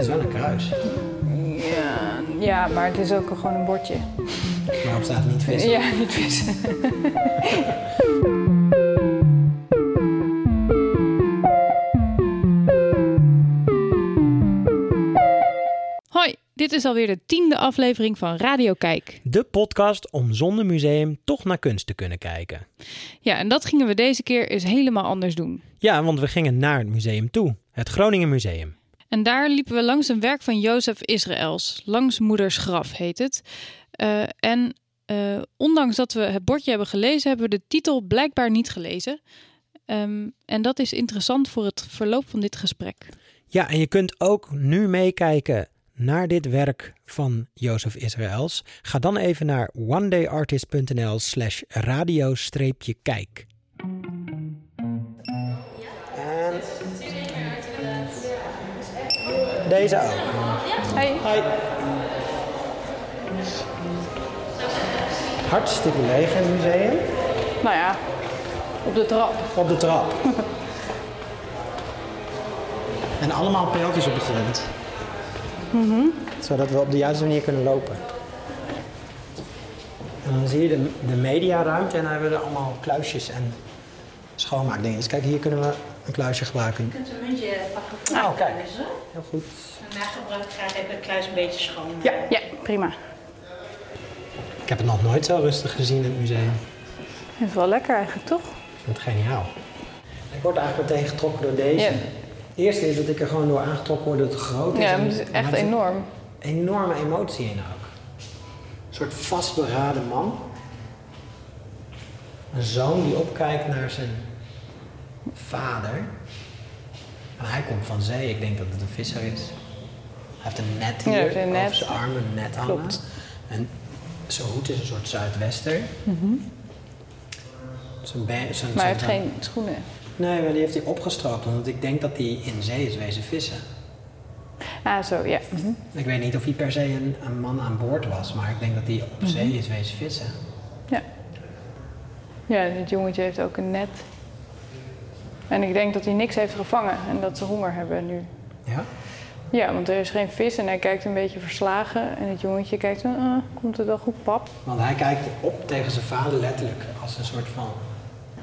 Het is wel een kruis. Ja, ja, maar het is ook gewoon een bordje. Maar op staat niet vissen. Ja, niet vissen. Hoi, dit is alweer de tiende aflevering van Radio Kijk. De podcast om zonder museum toch naar kunst te kunnen kijken. Ja, en dat gingen we deze keer eens helemaal anders doen. Ja, want we gingen naar het museum toe. Het Groningen Museum. En daar liepen we langs een werk van Jozef Israëls. Langs moeders graf heet het. Uh, en uh, ondanks dat we het bordje hebben gelezen, hebben we de titel blijkbaar niet gelezen. Um, en dat is interessant voor het verloop van dit gesprek. Ja, en je kunt ook nu meekijken naar dit werk van Jozef Israëls. Ga dan even naar onedayartist.nl slash radio-kijk. Deze ook. Hey. Hoi. Hartstikke leeg in het museum. Nou ja, op de trap. Op de trap. en allemaal pijltjes op de grond. Mm -hmm. Zodat we op de juiste manier kunnen lopen. En dan zie je de, de mediaruimte en dan hebben we allemaal kluisjes en schoonmaakdingen. Dus kijk, hier kunnen we een kluisje gebruiken. Je kunt een muntje pakken voor oh, kijk. Heel goed. En na gebruik graag even het kluis een beetje schoon. Ja, ja prima. Ik heb het nog nooit zo rustig gezien in het museum. Het is wel lekker eigenlijk, toch? Ik vind het geniaal. Ik word eigenlijk meteen getrokken door deze. Ja. Het eerste is dat ik er gewoon door aangetrokken word dat het groot is. Ja, het is echt enorm. enorme emotie in ook. Een soort vastberaden man. Een zoon die opkijkt naar zijn vader. En hij komt van zee. Ik denk dat het een visser is. Hij heeft een net Ja, hier heeft een net. zijn arm, een net hangen. Klopt. En zijn hoed is een soort zuidwester. Zijn be- zijn- Maar hij heeft geen schoenen. Nee, maar die heeft hij opgestroopt. Omdat ik denk dat hij in zee is wezen vissen. Ah, zo, ja. Mhm. Ik weet niet of hij per se een, een man aan boord was, maar ik denk dat hij op zee is wezen vissen. Ja. Ja, dit jongetje heeft ook een net. En ik denk dat hij niks heeft gevangen en dat ze honger hebben nu. Ja? Ja, want er is geen vis en hij kijkt een beetje verslagen. En het jongetje kijkt, ah, komt het wel goed, pap? Want hij kijkt op tegen zijn vader letterlijk als een soort van.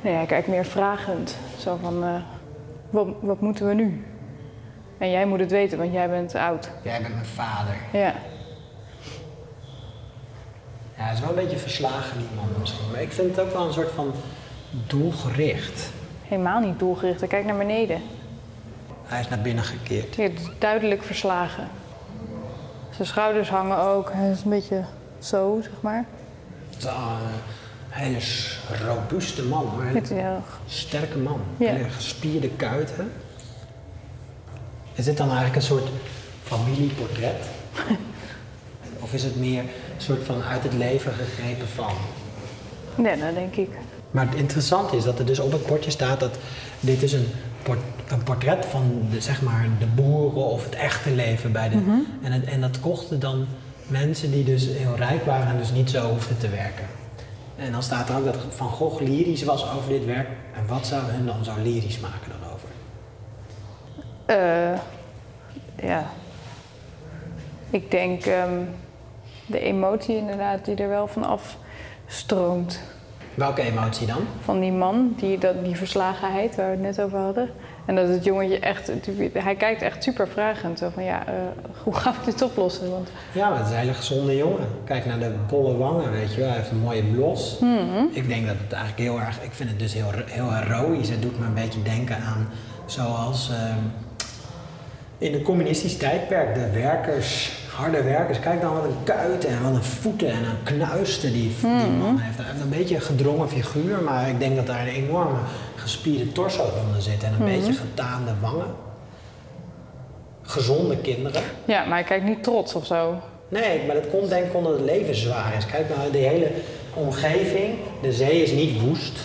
Nee, hij kijkt meer vragend. Zo van, eh, wat, wat moeten we nu? En jij moet het weten, want jij bent oud. Jij bent mijn vader. Ja. Ja, hij is wel een beetje verslagen, die man misschien. Maar ik vind het ook wel een soort van doelgericht. Helemaal niet doelgericht. Hij kijkt naar beneden. Hij is naar binnen gekeerd. Is duidelijk verslagen. Zijn schouders hangen ook. Hij is een beetje zo, zeg maar. Het is wel een hele s- robuuste man hoor. Een is heel sterke man. Ja. Hele gespierde kuiten. Is dit dan eigenlijk een soort familieportret? of is het meer een soort van uit het leven gegrepen van? Nee, dat denk ik. Maar het interessante is dat er dus op het bordje staat dat dit is een, port- een portret van de, zeg maar, de boeren of het echte leven bij de. en, het, en dat kochten dan mensen die dus heel rijk waren en dus niet zo hoefden te werken. En dan staat er ook dat Van Gogh lyrisch was over dit werk. En wat zou hun dan zo lyrisch maken daarover? Eh, ja. Ik denk ehm, de emotie inderdaad die er wel van afstroomt. Welke emotie dan? Van die man, die, dat, die verslagenheid waar we het net over hadden. En dat het jongetje echt, hij kijkt echt super vragend. Zo van ja, eh, hoe gaan we dit oplossen? Want Ja, maar het is een hele gezonde jongen. Kijk naar de bolle wangen, weet je wel. Hij heeft een mooie blos. Ik denk dat het eigenlijk heel erg... Ik vind het dus heel, heel heroïs. Het doet me een beetje denken aan zoals... ehm, in het communistisch tijdperk, de werkers, harde werkers. Kijk dan wat een kuiten en wat een voeten en een knuisten die, die man heeft. Hij heeft een beetje een gedrongen figuur, maar ik denk dat daar een enorme gespierde torso onder zit. En een beetje getaande wangen. Gezonde kinderen. ja, maar hij kijkt niet trots of zo. Nee, maar dat komt denk ik omdat het leven zwaar is. Kijk naar de hele omgeving. De zee is niet woest.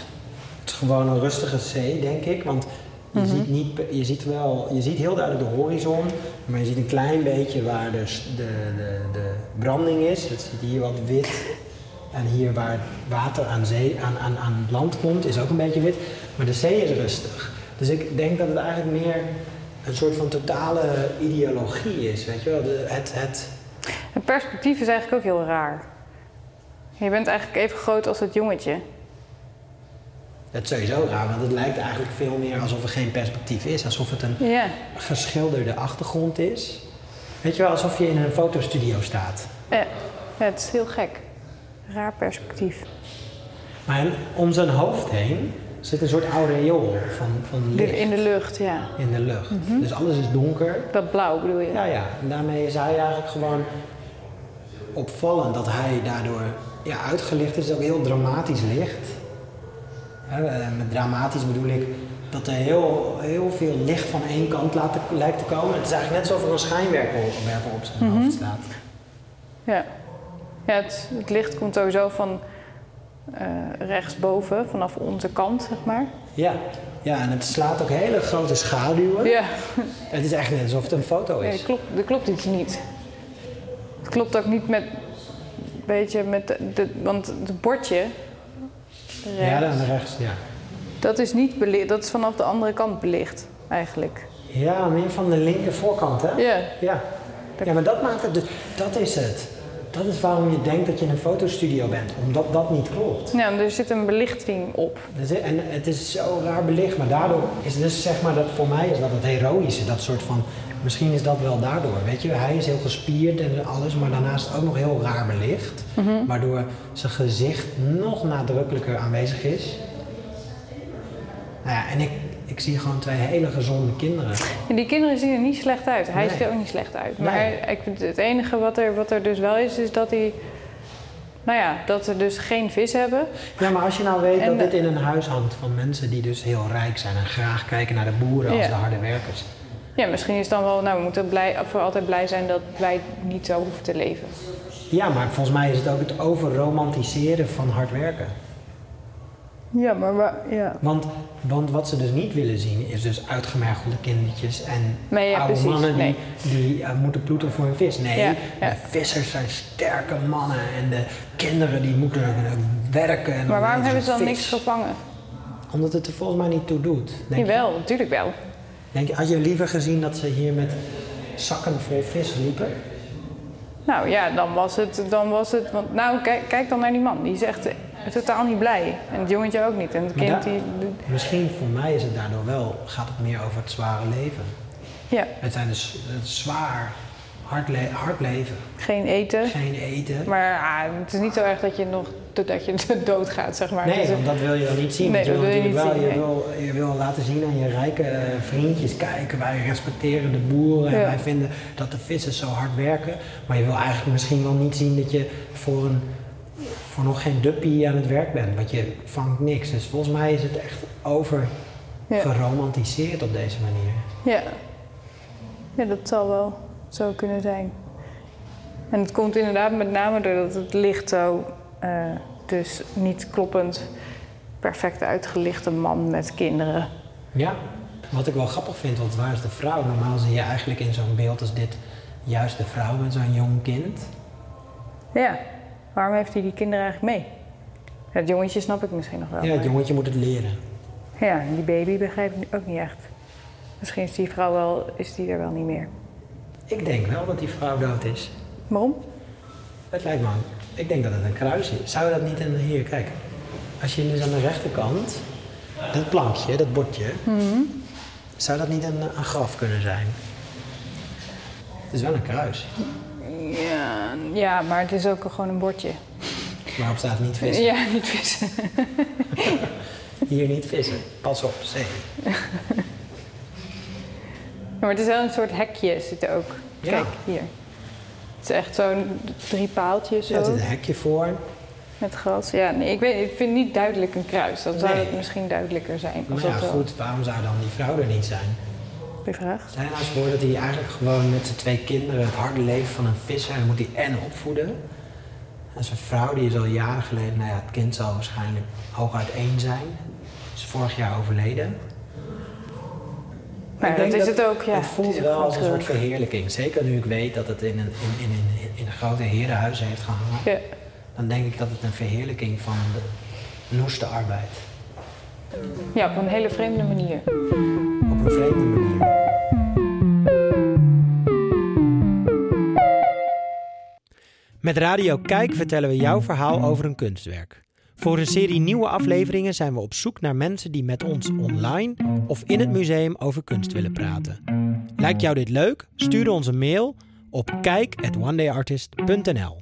Het is gewoon een rustige zee, denk ik. Want je, ziet, niet, je, ziet, wel, je ziet heel duidelijk de horizon. Maar je ziet een klein beetje waar dus de, de, de branding is. Het ziet hier wat wit. En hier waar het water aan, zee, aan, aan, aan land komt, is ook een beetje wit. Maar de zee is rustig. Dus ik denk dat het eigenlijk meer een soort van totale ideologie is, weet je wel. De, het, het, Het perspectief is eigenlijk ook heel raar. Je bent eigenlijk even groot als het jongetje. Dat is sowieso raar, want het lijkt eigenlijk veel meer alsof er geen perspectief is. Alsof het een geschilderde achtergrond is. Weet je wel, alsof je in een fotostudio staat. Ja, ja het is heel gek. Raar perspectief. Maar om zijn hoofd heen zit een soort aureool van, van licht In de lucht, ja. in de lucht. Dus alles is donker. Dat blauw bedoel je? Ja, ja. En daarmee is hij eigenlijk gewoon opvallend dat hij daardoor ja, uitgelicht is. Ook heel dramatisch licht. Met dramatisch bedoel ik dat er heel, heel veel licht van één kant laat, lijkt te komen. Het is eigenlijk net alsof er een schijnwerper op zijn hoofd staat. Ja, ja het, het licht komt sowieso van eh, rechtsboven, vanaf onze kant, zeg maar. Ja. ja, en het slaat ook hele grote schaduwen. Ja, Het is echt net alsof het een foto nee, is. klopt, er klopt iets niet. Het klopt ook niet met, weet je, met de- want het bordje, Ja, rechts, dan rechts, ja. dat is niet belicht, dat is vanaf de andere kant belicht, eigenlijk. Ja, meer van de linker voorkant, hè? Ja, Ja. ja, maar dat maakt het dus, dat is het. Dat is waarom je denkt dat je in een fotostudio bent, omdat dat niet klopt. ja er zit een belichting op. En het is zo raar belicht, maar daardoor is het dus zeg maar dat voor mij is dat het heroïsche, dat soort van, misschien is dat wel daardoor, weet je. Hij is heel gespierd en alles, maar daarnaast ook nog heel raar belicht, waardoor zijn gezicht nog nadrukkelijker aanwezig is. Nou ja, en ik, ik zie gewoon twee hele gezonde kinderen. En die kinderen zien er niet slecht uit. Hij Nee. ziet er ook niet slecht uit. Nee. Maar ik het enige wat er, wat er dus wel is, is dat hij. Nou ja, dat ze dus geen vis hebben. Ja, maar als je nou weet En dat dit in een huis hangt van mensen die dus heel rijk zijn en graag kijken naar de boeren als Ja. de harde werkers. Ja, misschien is het dan wel, nou, we moeten blij, voor altijd blij zijn dat wij niet zo hoeven te leven. Ja, maar volgens mij is het ook het overromantiseren van hard werken. Ja, maar ja. Want, want wat ze dus niet willen zien is dus uitgemergelde kindertjes en Nee, ja, oude precies. mannen die, Nee. die eh, moeten ploeteren voor een vis. Nee, Ja, de vissers zijn sterke mannen en de kinderen die moeten werken. En Maar waarom hebben ze dan vis. niks gevangen? Omdat het er volgens mij niet toe doet. Denk Jawel, natuurlijk wel. denk je, had je liever gezien dat ze hier met zakken vol vis liepen? Nou ja, dan was het, dan was het want nou kijk, kijk dan naar die man. Die eh, totaal niet blij. En het jongetje ook niet. En het kind die, Misschien voor mij is het daardoor wel, gaat het meer over het zware leven. ja, Het zijn dus het zwaar, hard, le- hard leven. geen eten. Geen eten. Maar ah, het is niet zo erg dat je nog dat je doodgaat, zeg maar. Nee, is- want dat wil je dan niet zien. Nee, dat wil je niet wel, zien, je, wil, je wil laten zien aan je rijke eh, vriendjes, kijken, wij respecteren de boeren en Ja. wij vinden dat de vissers zo hard werken. Maar je wil eigenlijk misschien wel niet zien dat je voor, een, voor nog geen duppie aan het werk bent, want je vangt niks. Dus volgens mij is het echt over Ja. geromantiseerd op deze manier. Ja. ja, dat zal wel zo kunnen zijn. En het komt inderdaad met name doordat het licht zo, eh, dus niet kloppend, perfect uitgelichte man met kinderen. Ja, wat ik wel grappig vind, want waar is de vrouw? Normaal zie je eigenlijk in zo'n beeld als dit juist de vrouw met zo'n jong kind. Ja, waarom heeft hij die kinderen eigenlijk mee? Het jongetje snap ik misschien nog wel. Ja, het jongetje moet het leren. ja, en die baby begrijp ik ook niet echt. Misschien is die vrouw wel, is die er wel niet meer. Ik denk wel dat die vrouw dood is. Waarom? Het lijkt me, ik denk dat het een kruis is. Zou dat niet een, hier, kijk. Als je dus aan de rechterkant, dat plankje, dat bordje, zou dat niet een, een graf kunnen zijn? Het is wel een kruis. Ja, maar het is ook gewoon een bordje. Waarop staat niet vissen. Ja, niet vissen. Hier niet vissen. Pas op, zee. Maar het is wel een soort hekje zit er ook. Ja. Kijk, hier. Het is echt zo'n drie paaltjes Ja, er zo, zit een hekje voor. met gras. Ja, nee, ik, weet, ik vind niet duidelijk een kruis. Dan zou Nee. het misschien duidelijker zijn. Maar ja, wel- goed, waarom zou dan die vrouw er niet zijn? Vraag. Nou eens voor dat hij eigenlijk gewoon met zijn twee kinderen het harde leven van een visser, moet hij en opvoeden. En zijn vrouw, die is al jaren geleden, nou ja, het kind zal waarschijnlijk hooguit één zijn. Is vorig jaar overleden. Maar Ik dat is het ook, ja. Het voelt wel als een soort verheerlijking. Zeker nu ik weet dat het in een, in, in, in, in een grote herenhuis heeft gehangen. Ja. Dan denk ik dat het een verheerlijking van de noeste arbeid. ja, op een hele vreemde manier. Op een vreemde manier. Met Radio Kijk vertellen we jouw verhaal over een kunstwerk. Voor een serie nieuwe afleveringen zijn we op zoek naar mensen die met ons online of in het museum over kunst willen praten. Lijkt jou dit leuk? Stuur ons een mail op kijk@onedayartist.nl.